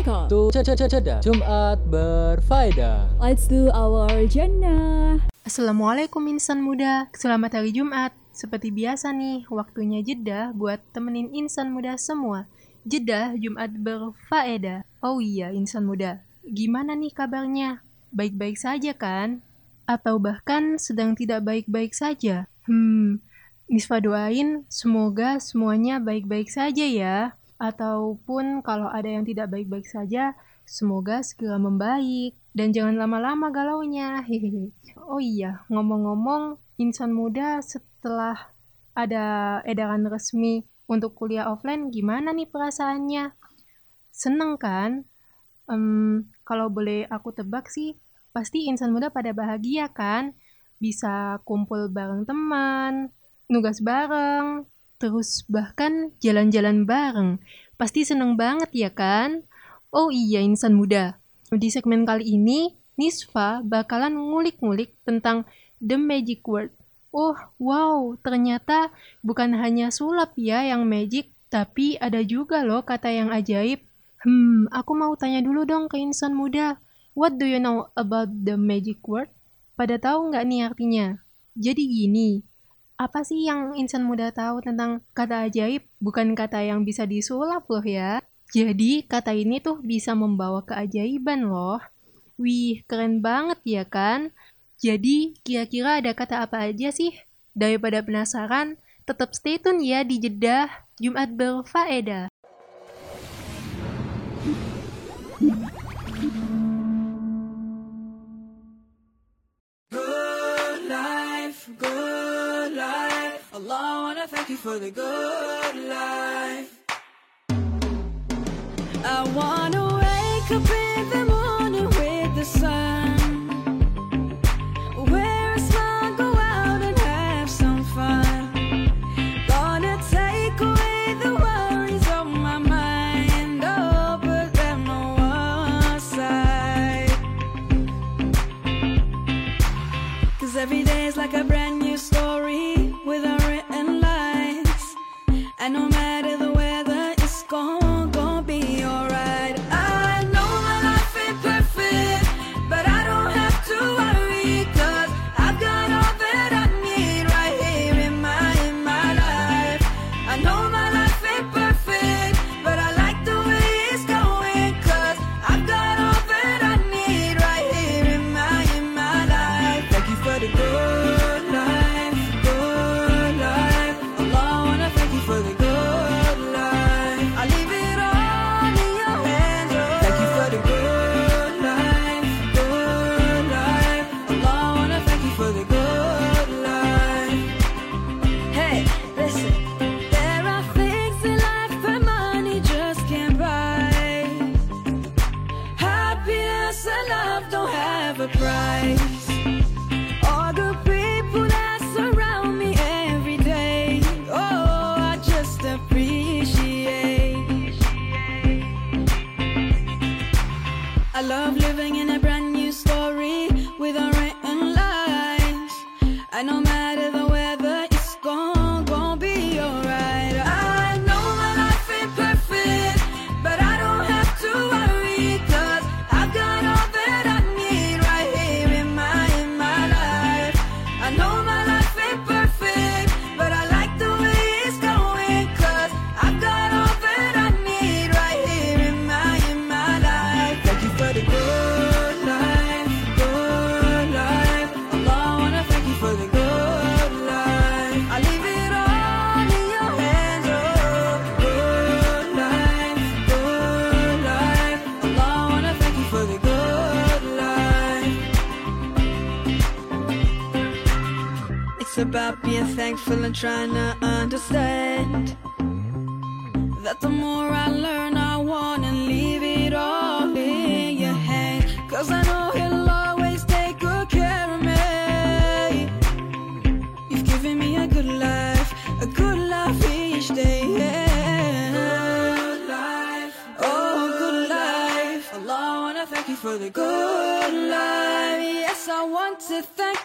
welcome to Ceda Jumat berfaedah. Let's do our Jannah. Assalamualaikum insan muda, selamat hari Jumat. Seperti biasa nih, waktunya jeda buat temenin insan muda semua. Jeda Jumat berfaedah. Oh iya insan muda, gimana nih kabarnya? Baik-baik saja kan? Atau bahkan sedang tidak baik-baik saja? Hmm, Nisfa doain semoga semuanya baik-baik saja ya. Ataupun kalau ada yang tidak baik-baik saja, semoga segera membaik. Dan jangan lama-lama galaunya. Hehehe. Oh iya, ngomong-ngomong, insan muda setelah ada edaran resmi untuk kuliah offline, gimana nih perasaannya? Seneng kan? Um, kalau boleh aku tebak sih, pasti insan muda pada bahagia kan? Bisa kumpul bareng teman, nugas bareng, terus bahkan jalan-jalan bareng. Pasti seneng banget ya kan? Oh iya insan muda, di segmen kali ini Nisfa bakalan ngulik-ngulik tentang The Magic Word. Oh, wow, ternyata bukan hanya sulap ya yang magic, tapi ada juga loh kata yang ajaib. Hmm, aku mau tanya dulu dong ke insan muda. What do you know about the magic word? Pada tahu nggak nih artinya? Jadi gini, apa sih yang insan muda tahu tentang kata ajaib? Bukan kata yang bisa disulap loh ya. Jadi kata ini tuh bisa membawa keajaiban loh. Wih, keren banget ya kan? Jadi kira-kira ada kata apa aja sih? Daripada penasaran, tetap stay tune ya di Jeddah Jumat berfaedah. For the good life. I wanna wake up about being thankful and trying to understand that the more I learn, I wanna leave it all in your hand. Cause I know he'll always take good care of me. You've given me a good life, a good life each day. Good life, oh, good life. Allah, I wanna thank you for the good life. Yes, I want to thank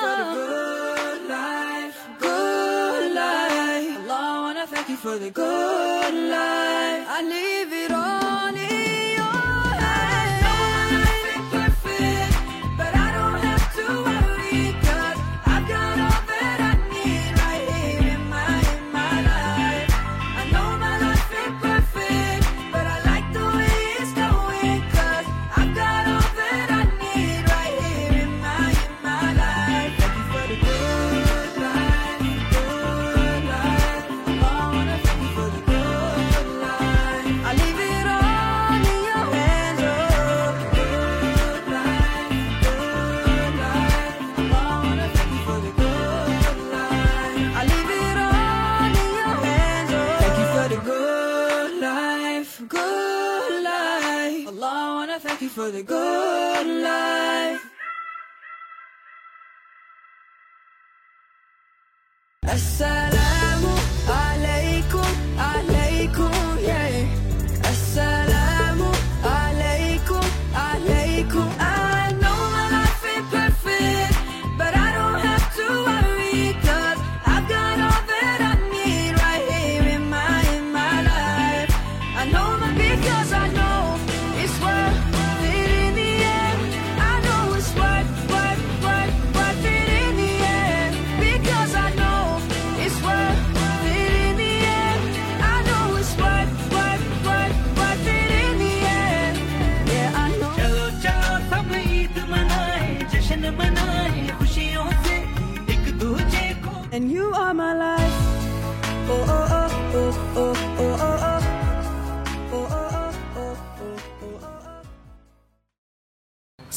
for the good life, good life. Allah, I wanna thank you for the good life. I leave it all thank you for the good life.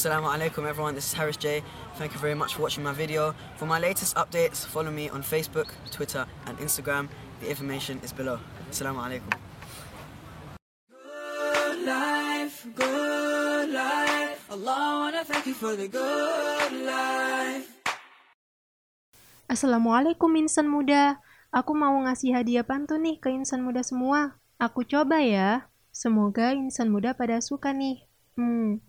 Assalamu alaikum everyone, this is Harris J. Thank you very much for watching my video. For my latest updates, follow me on Facebook, Twitter and Instagram. The information is below. Assalamu alaikum. Good life, good life. Allah, I wanna thank you for the good life. Assalamualaikum insan muda. Aku mau ngasih hadiah pantun nih ke insan muda semua. Aku coba ya. Semoga insan muda pada suka nih. Hmm,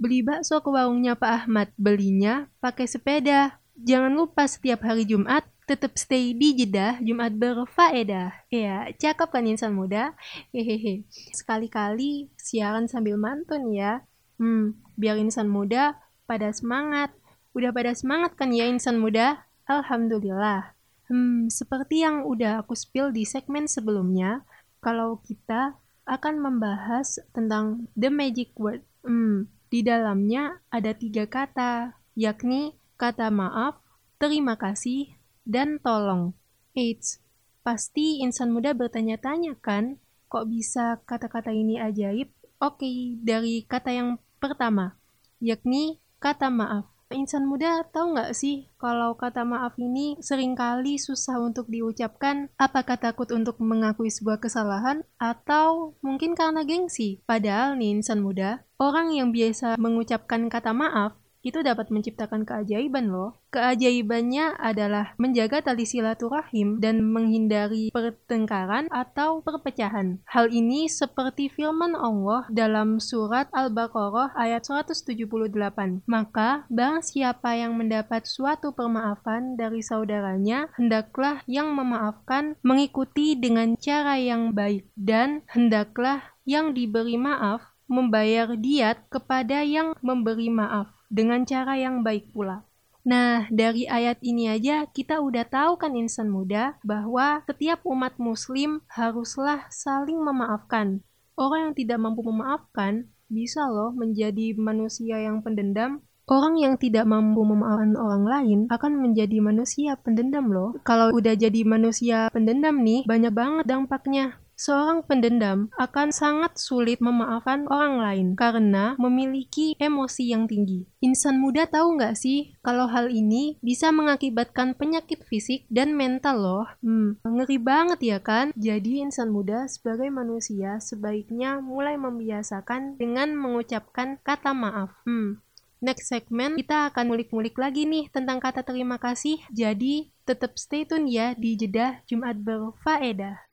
beli bakso ke warungnya Pak Ahmad. Belinya pakai sepeda. Jangan lupa setiap hari Jumat tetap stay di Jeddah Jumat berfaedah. Ya, cakep kan insan muda? Hehehe. Sekali-kali siaran sambil mantun ya. Hmm, biar insan muda pada semangat. Udah pada semangat kan ya insan muda? Alhamdulillah. Hmm, seperti yang udah aku spill di segmen sebelumnya, kalau kita akan membahas tentang the magic word. Hmm, di dalamnya ada tiga kata, yakni kata maaf, terima kasih, dan tolong. Eits, pasti insan muda bertanya-tanya kan, kok bisa kata-kata ini ajaib? Oke, dari kata yang pertama, yakni kata maaf. Insan muda tahu nggak sih kalau kata maaf ini sering kali susah untuk diucapkan apakah takut untuk mengakui sebuah kesalahan atau mungkin karena gengsi. Padahal nih insan muda, orang yang biasa mengucapkan kata maaf itu dapat menciptakan keajaiban loh. Keajaibannya adalah menjaga tali silaturahim dan menghindari pertengkaran atau perpecahan. Hal ini seperti firman Allah dalam surat Al-Baqarah ayat 178. Maka, barang siapa yang mendapat suatu permaafan dari saudaranya, hendaklah yang memaafkan mengikuti dengan cara yang baik dan hendaklah yang diberi maaf membayar diat kepada yang memberi maaf dengan cara yang baik pula. Nah, dari ayat ini aja kita udah tahu kan insan muda bahwa setiap umat muslim haruslah saling memaafkan. Orang yang tidak mampu memaafkan bisa loh menjadi manusia yang pendendam. Orang yang tidak mampu memaafkan orang lain akan menjadi manusia pendendam loh. Kalau udah jadi manusia pendendam nih, banyak banget dampaknya. Seorang pendendam akan sangat sulit memaafkan orang lain karena memiliki emosi yang tinggi. Insan muda tahu nggak sih kalau hal ini bisa mengakibatkan penyakit fisik dan mental loh. Hmm, ngeri banget ya kan? Jadi insan muda sebagai manusia sebaiknya mulai membiasakan dengan mengucapkan kata maaf. Hmm, Next segmen kita akan mulik-mulik lagi nih tentang kata terima kasih. Jadi tetap stay tune ya di Jeddah Jumat berfaedah.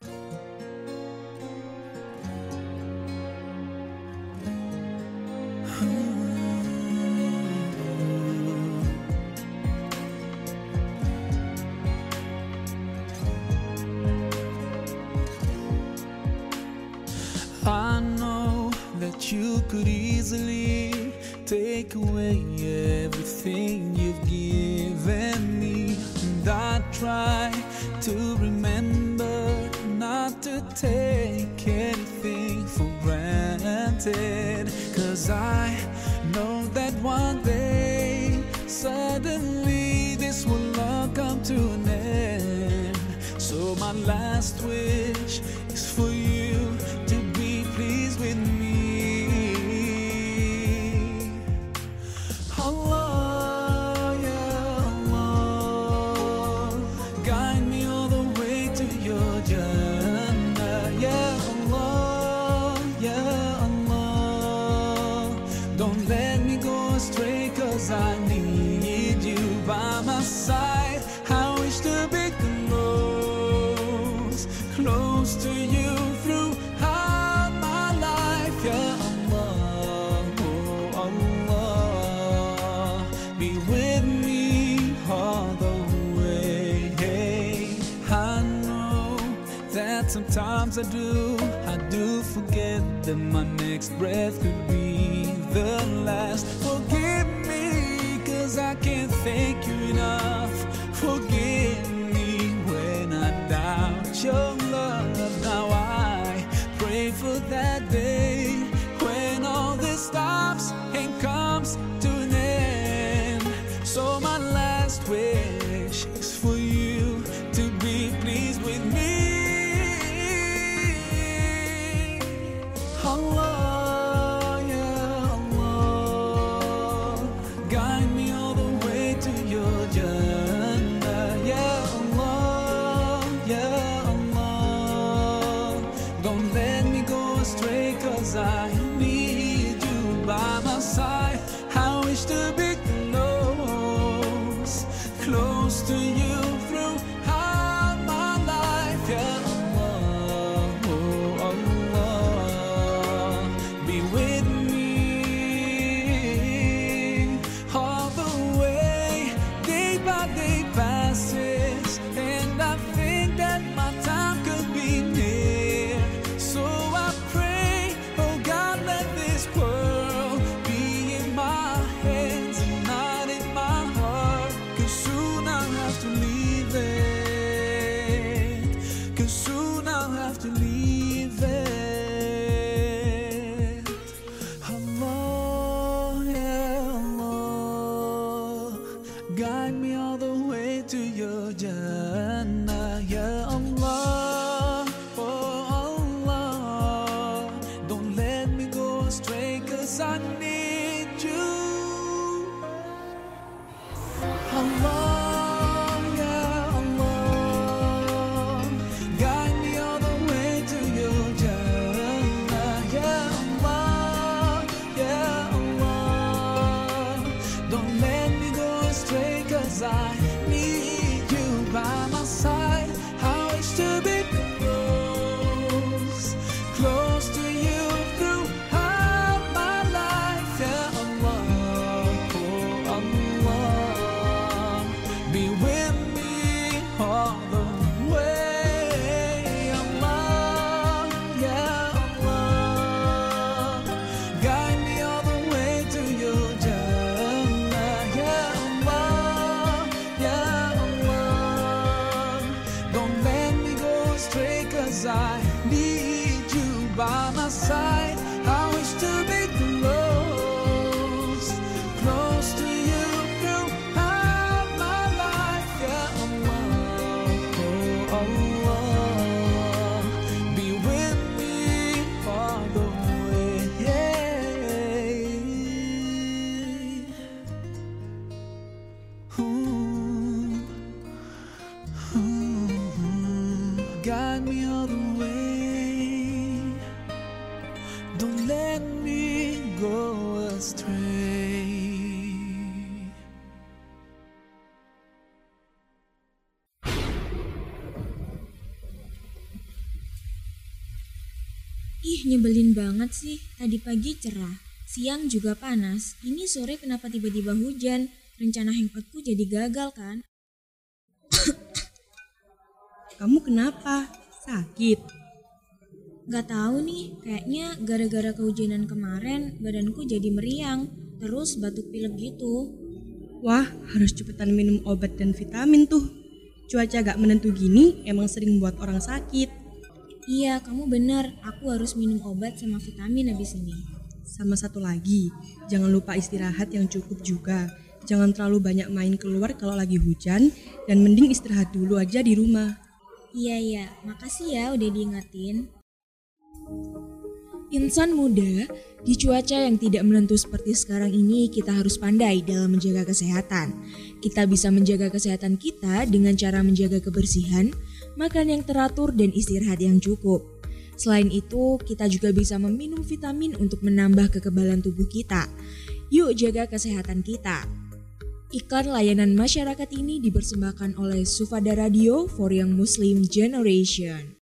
You could easily take away everything you've given me. And I try to remember not to take anything for granted. Cause I know that one day, suddenly, this will all come to an end. So, my last wish I do, I do forget that my next breath could be the last. Forgive me, cause I can't thank you enough. Forgive me when I doubt your love. Now I pray for that day when all this stops and comes to an end. So my last wish nyebelin banget sih. Tadi pagi cerah, siang juga panas. Ini sore kenapa tiba-tiba hujan? Rencana hangoutku jadi gagal kan? Kamu kenapa? Sakit? Gak tahu nih, kayaknya gara-gara kehujanan kemarin badanku jadi meriang, terus batuk pilek gitu. Wah, harus cepetan minum obat dan vitamin tuh. Cuaca gak menentu gini emang sering buat orang sakit. Iya, kamu bener. Aku harus minum obat sama vitamin habis ini. Sama satu lagi, jangan lupa istirahat yang cukup juga. Jangan terlalu banyak main keluar kalau lagi hujan dan mending istirahat dulu aja di rumah. Iya, iya. Makasih ya udah diingetin. Insan muda, di cuaca yang tidak menentu seperti sekarang ini, kita harus pandai dalam menjaga kesehatan. Kita bisa menjaga kesehatan kita dengan cara menjaga kebersihan, makan yang teratur, dan istirahat yang cukup. Selain itu, kita juga bisa meminum vitamin untuk menambah kekebalan tubuh kita. Yuk jaga kesehatan kita. Iklan layanan masyarakat ini dipersembahkan oleh Sufada Radio for Young Muslim Generation.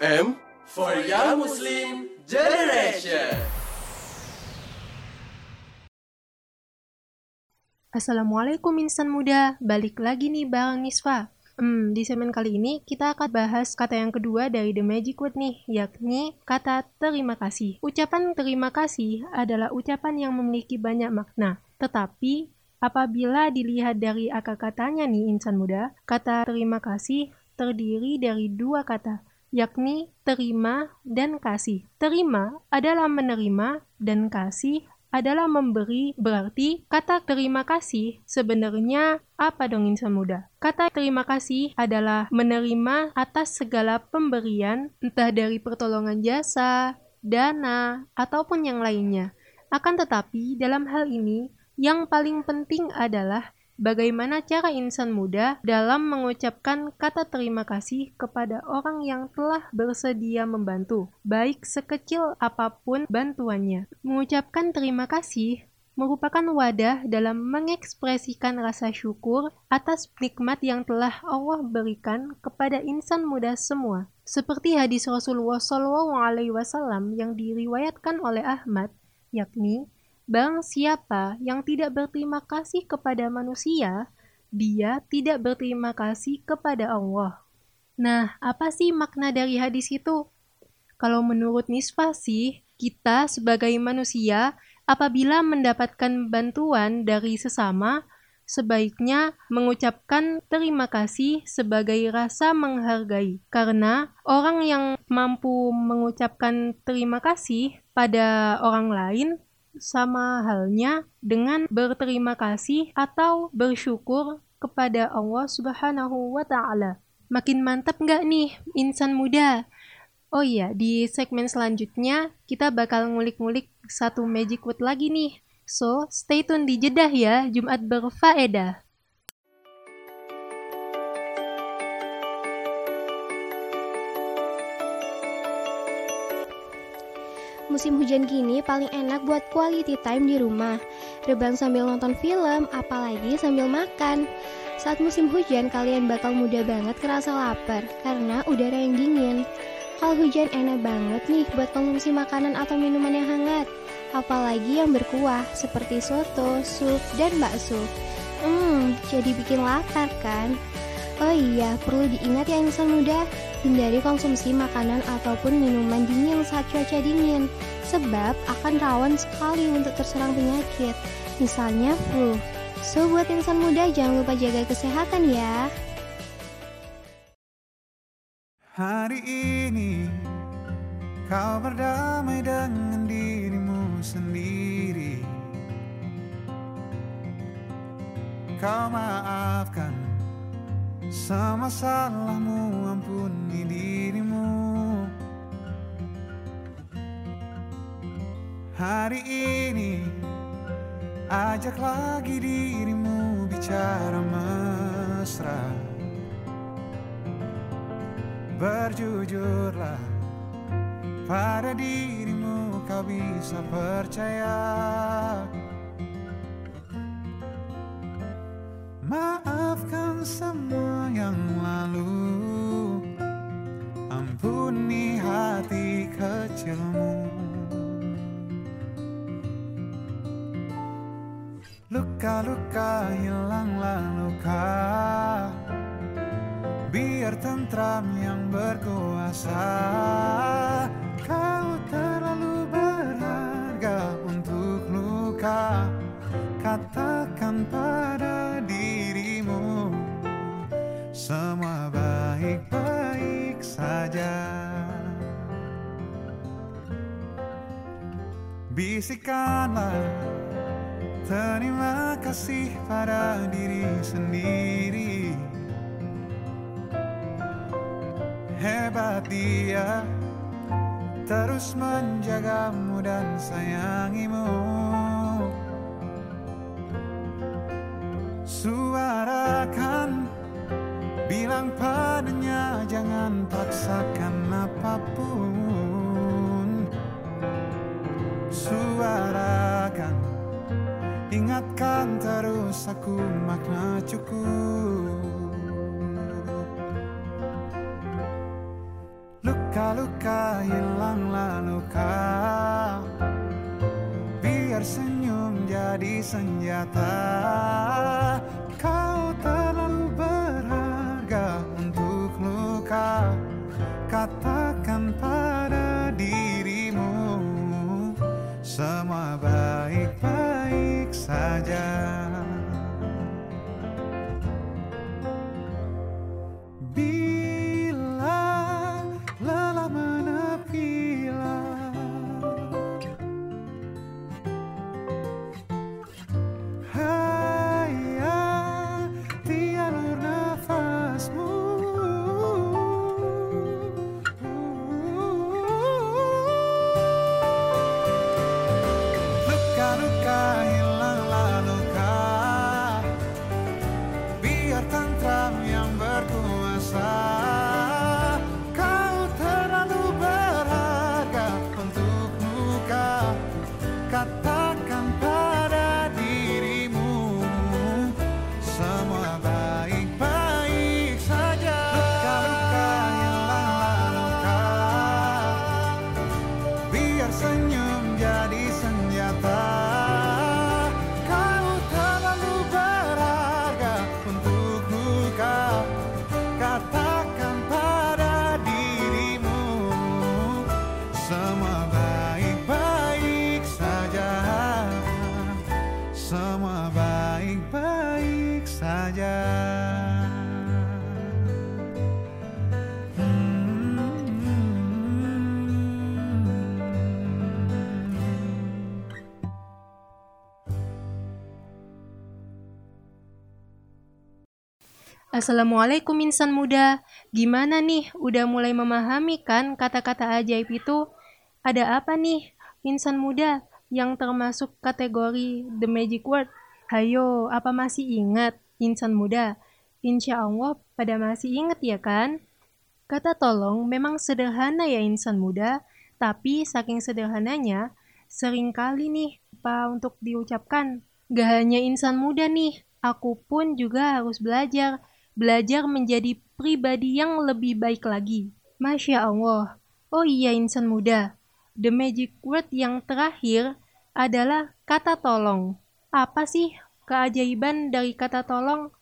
FM for Young Muslim Generation. Assalamualaikum insan muda, balik lagi nih Bang Nisfa. Hmm, di segmen kali ini kita akan bahas kata yang kedua dari The Magic Word nih, yakni kata terima kasih. Ucapan terima kasih adalah ucapan yang memiliki banyak makna, tetapi apabila dilihat dari akar katanya nih insan muda, kata terima kasih terdiri dari dua kata, yakni terima dan kasih. Terima adalah menerima dan kasih adalah memberi, berarti kata terima kasih sebenarnya apa dong insan muda? Kata terima kasih adalah menerima atas segala pemberian, entah dari pertolongan jasa, dana, ataupun yang lainnya. Akan tetapi, dalam hal ini, yang paling penting adalah bagaimana cara insan muda dalam mengucapkan kata terima kasih kepada orang yang telah bersedia membantu, baik sekecil apa pun bantuannya. Mengucapkan terima kasih merupakan wadah dalam mengekspresikan rasa syukur atas nikmat yang telah Allah berikan kepada insan muda semua. Seperti hadis Rasulullah SAW yang diriwayatkan oleh Ahmad, yakni Barang siapa yang tidak berterima kasih kepada manusia, dia tidak berterima kasih kepada Allah. Nah, apa sih makna dari hadis itu? Kalau menurut Nisfa sih, kita sebagai manusia apabila mendapatkan bantuan dari sesama, sebaiknya mengucapkan terima kasih sebagai rasa menghargai. Karena orang yang mampu mengucapkan terima kasih pada orang lain sama halnya dengan berterima kasih atau bersyukur kepada Allah Subhanahu wa Ta'ala. Makin mantap nggak nih, insan muda? Oh iya, di segmen selanjutnya kita bakal ngulik-ngulik satu magic word lagi nih. So, stay tune di Jeddah ya, Jumat berfaedah. Musim hujan gini paling enak buat quality time di rumah. Rebahan sambil nonton film, apalagi sambil makan. Saat musim hujan kalian bakal mudah banget kerasa lapar karena udara yang dingin. Kalau hujan enak banget nih buat konsumsi makanan atau minuman yang hangat. Apalagi yang berkuah seperti soto, sup, dan bakso. Hmm, jadi bikin lapar kan? Oh iya, perlu diingat ya insan muda, hindari konsumsi makanan ataupun minuman dingin saat cuaca dingin, sebab akan rawan sekali untuk terserang penyakit, misalnya flu. So buat insan muda jangan lupa jaga kesehatan ya. Hari ini kau berdamai dengan dirimu sendiri. Kau maafkan semua salahmu, ampuni dirimu. Hari ini ajak lagi dirimu bicara mesra. Berjujurlah pada dirimu kau bisa percaya Maafkan semua yang lalu. Ampuni hati kecilmu. Luka-luka hilanglah luka Biar tentram yang berkuasa. Kau terlalu berharga untuk luka. Katakan pada saja. Bisikanlah Terima kasih pada diri sendiri. Hebat dia Terus menjagamu dan sayangimu. Suarakan Bilang padanya jangan paksakan apa pun. Suarakan Ingatkan terus aku makna cukup. Luka-luka hilanglah luka. Biar senyum jadi senjata Assalamualaikum insan muda. Gimana nih? Udah mulai memahami kan kata-kata ajaib itu? Ada apa nih insan muda yang termasuk kategori the magic word? Hayo, apa masih ingat insan muda? Insya Allah pada masih ingat ya kan? Kata tolong memang sederhana ya insan muda, tapi saking sederhananya sering kali nih apa untuk diucapkan. Gak hanya insan muda nih, aku pun juga harus belajar belajar menjadi pribadi yang lebih baik lagi. Masya Allah. Oh iya insan muda, the magic word yang terakhir adalah kata tolong. Apa sih keajaiban dari kata tolong?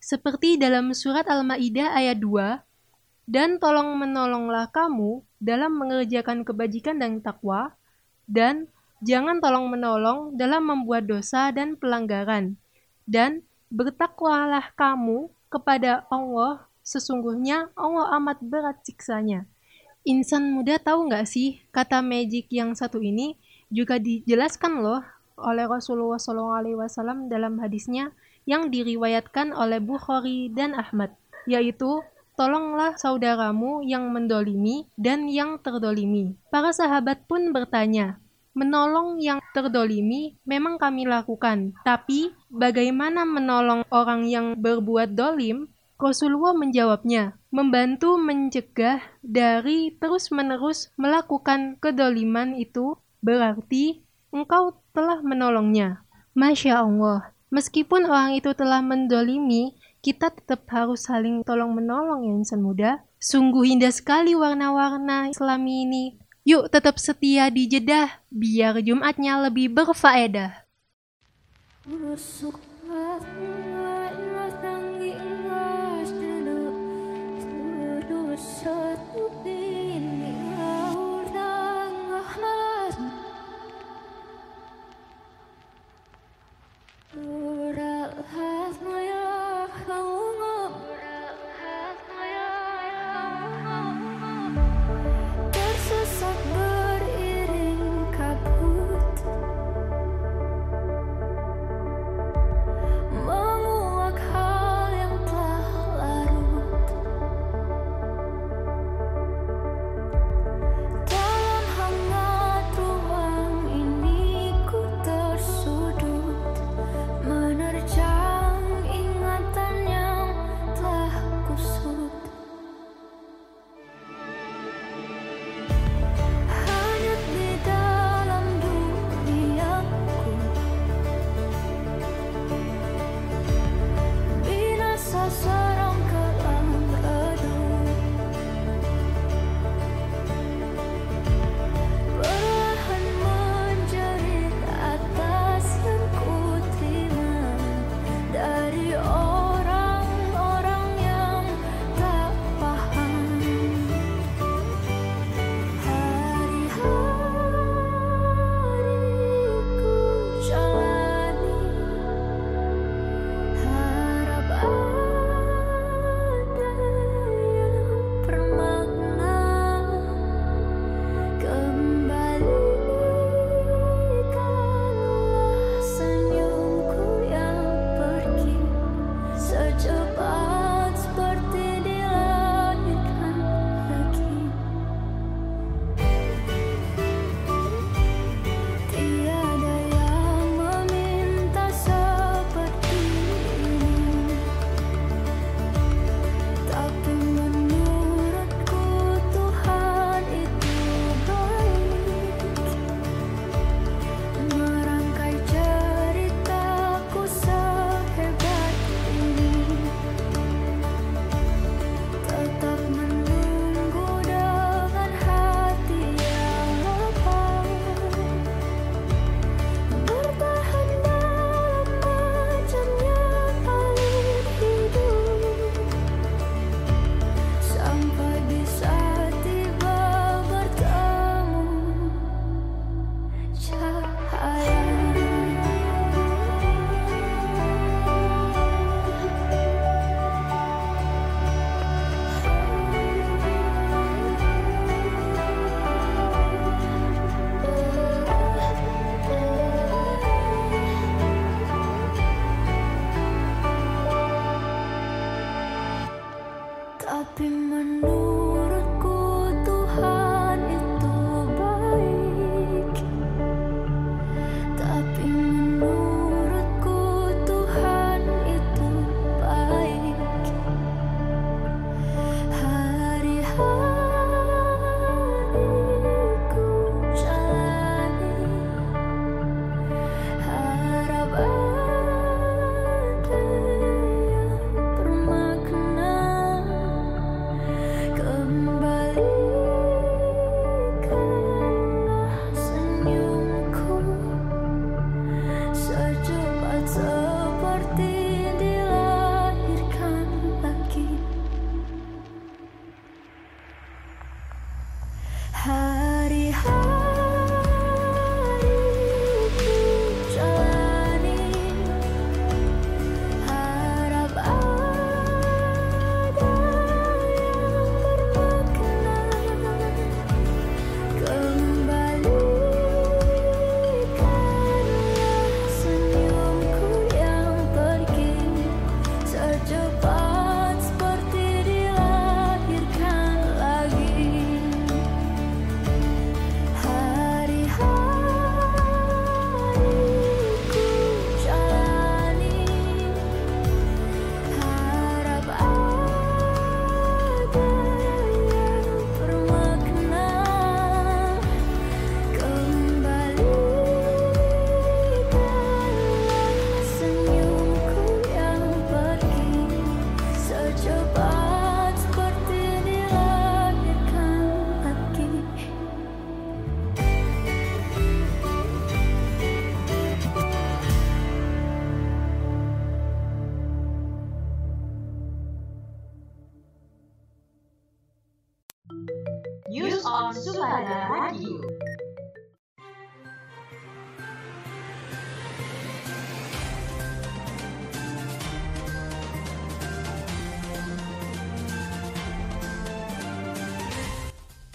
Seperti dalam surat Al-Maidah ayat 2, dan tolong menolonglah kamu dalam mengerjakan kebajikan dan takwa, dan jangan tolong menolong dalam membuat dosa dan pelanggaran. Dan bertakwalah kamu kepada Allah, sesungguhnya Allah amat berat siksanya. Insan muda tahu nggak sih kata magic yang satu ini juga dijelaskan loh oleh Rasulullah SAW dalam hadisnya yang diriwayatkan oleh Bukhari dan Ahmad, yaitu tolonglah saudaramu yang mendolimi dan yang terdolimi. Para sahabat pun bertanya, menolong yang terdolimi memang kami lakukan, tapi bagaimana menolong orang yang berbuat dolim? Rasulullah menjawabnya, membantu mencegah dari terus-menerus melakukan kedoliman itu berarti engkau telah menolongnya. Masya Allah, meskipun orang itu telah mendolimi, kita tetap harus saling tolong-menolong ya insan muda. Sungguh indah sekali warna-warna islami ini. Yuk tetap setia di Jeddah, biar Jumatnya lebih berfaedah. Tersesat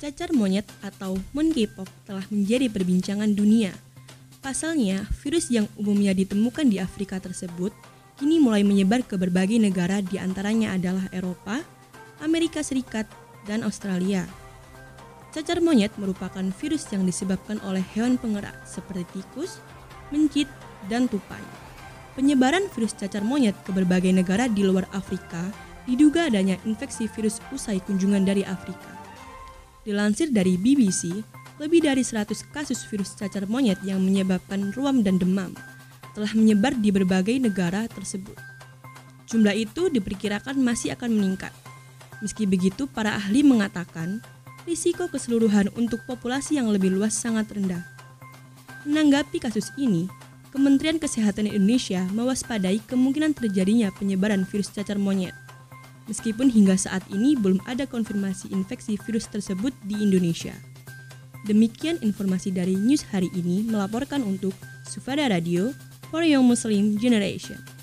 Cacar monyet atau monkeypox telah menjadi perbincangan dunia. Pasalnya, virus yang umumnya ditemukan di Afrika tersebut kini mulai menyebar ke berbagai negara di antaranya adalah Eropa, Amerika Serikat, dan Australia. Cacar monyet merupakan virus yang disebabkan oleh hewan pengerat seperti tikus, mencit, dan tupai. Penyebaran virus cacar monyet ke berbagai negara di luar Afrika diduga adanya infeksi virus usai kunjungan dari Afrika. Dilansir dari BBC, lebih dari 100 kasus virus cacar monyet yang menyebabkan ruam dan demam telah menyebar di berbagai negara tersebut. Jumlah itu diperkirakan masih akan meningkat. Meski begitu, para ahli mengatakan risiko keseluruhan untuk populasi yang lebih luas sangat rendah. Menanggapi kasus ini, Kementerian Kesehatan Indonesia mewaspadai kemungkinan terjadinya penyebaran virus cacar monyet. Meskipun hingga saat ini belum ada konfirmasi infeksi virus tersebut di Indonesia. Demikian informasi dari news hari ini melaporkan untuk Sufada Radio for Young Muslim Generation.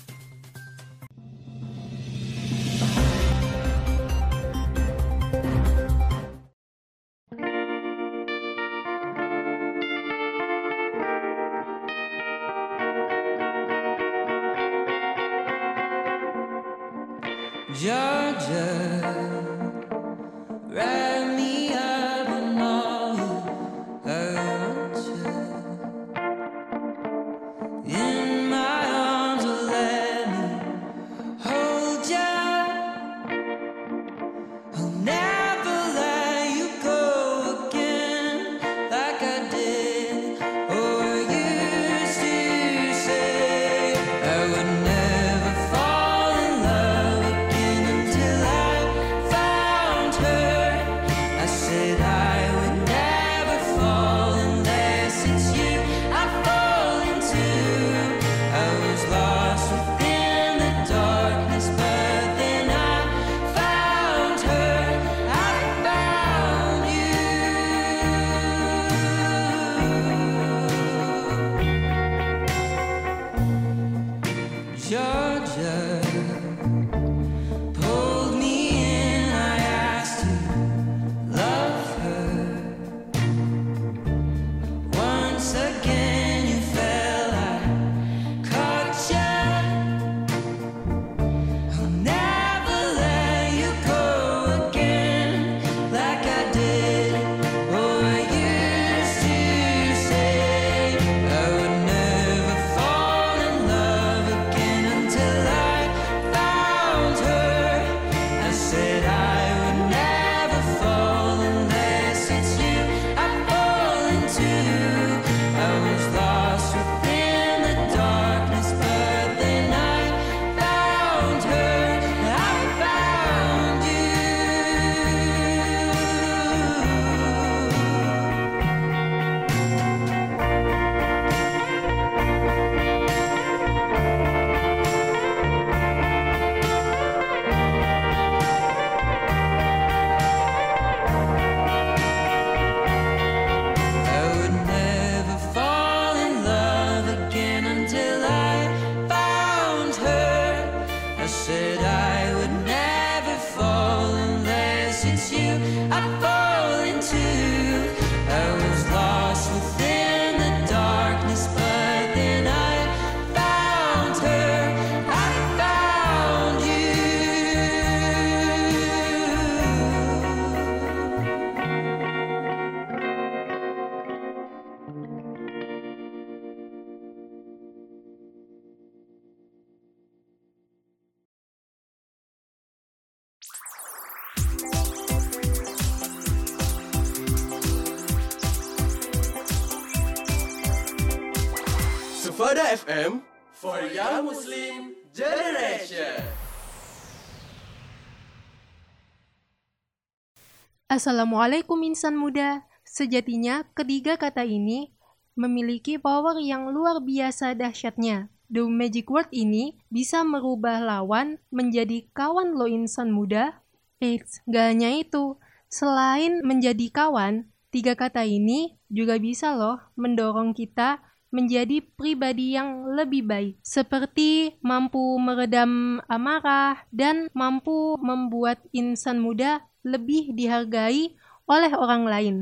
Assalamualaikum insan muda. Sejatinya, ketiga kata ini memiliki power yang luar biasa dahsyatnya. The magic word ini bisa merubah lawan menjadi kawan lo insan muda. Eits, gak hanya itu. Selain menjadi kawan, Tiga kata ini juga bisa loh mendorong kita menjadi pribadi yang lebih baik, seperti mampu meredam amarah dan mampu membuat insan muda lebih dihargai oleh orang lain.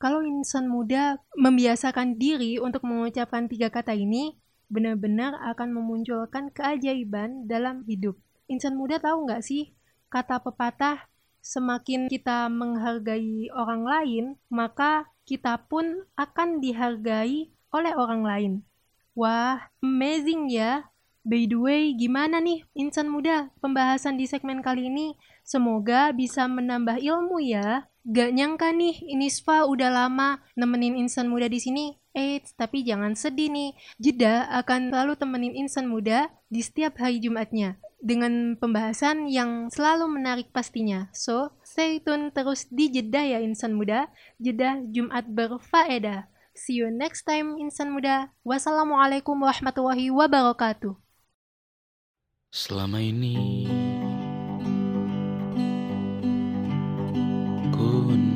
Kalau insan muda membiasakan diri untuk mengucapkan tiga kata ini, benar-benar akan memunculkan keajaiban dalam hidup. Insan muda tahu nggak sih kata pepatah semakin kita menghargai orang lain, maka kita pun akan dihargai oleh orang lain. Wah, amazing ya. By the way, gimana nih insan muda pembahasan di segmen kali ini? Semoga bisa menambah ilmu ya. Gak nyangka nih, Inisfa udah lama nemenin insan muda di sini. Eits, tapi jangan sedih nih. Jeda akan selalu temenin insan muda di setiap hari Jumatnya dengan pembahasan yang selalu menarik pastinya. So, stay tune terus di Jeda ya insan muda. Jeda Jumat berfaedah. See you next time insan muda. Wassalamualaikum warahmatullahi wabarakatuh. Selama ini ku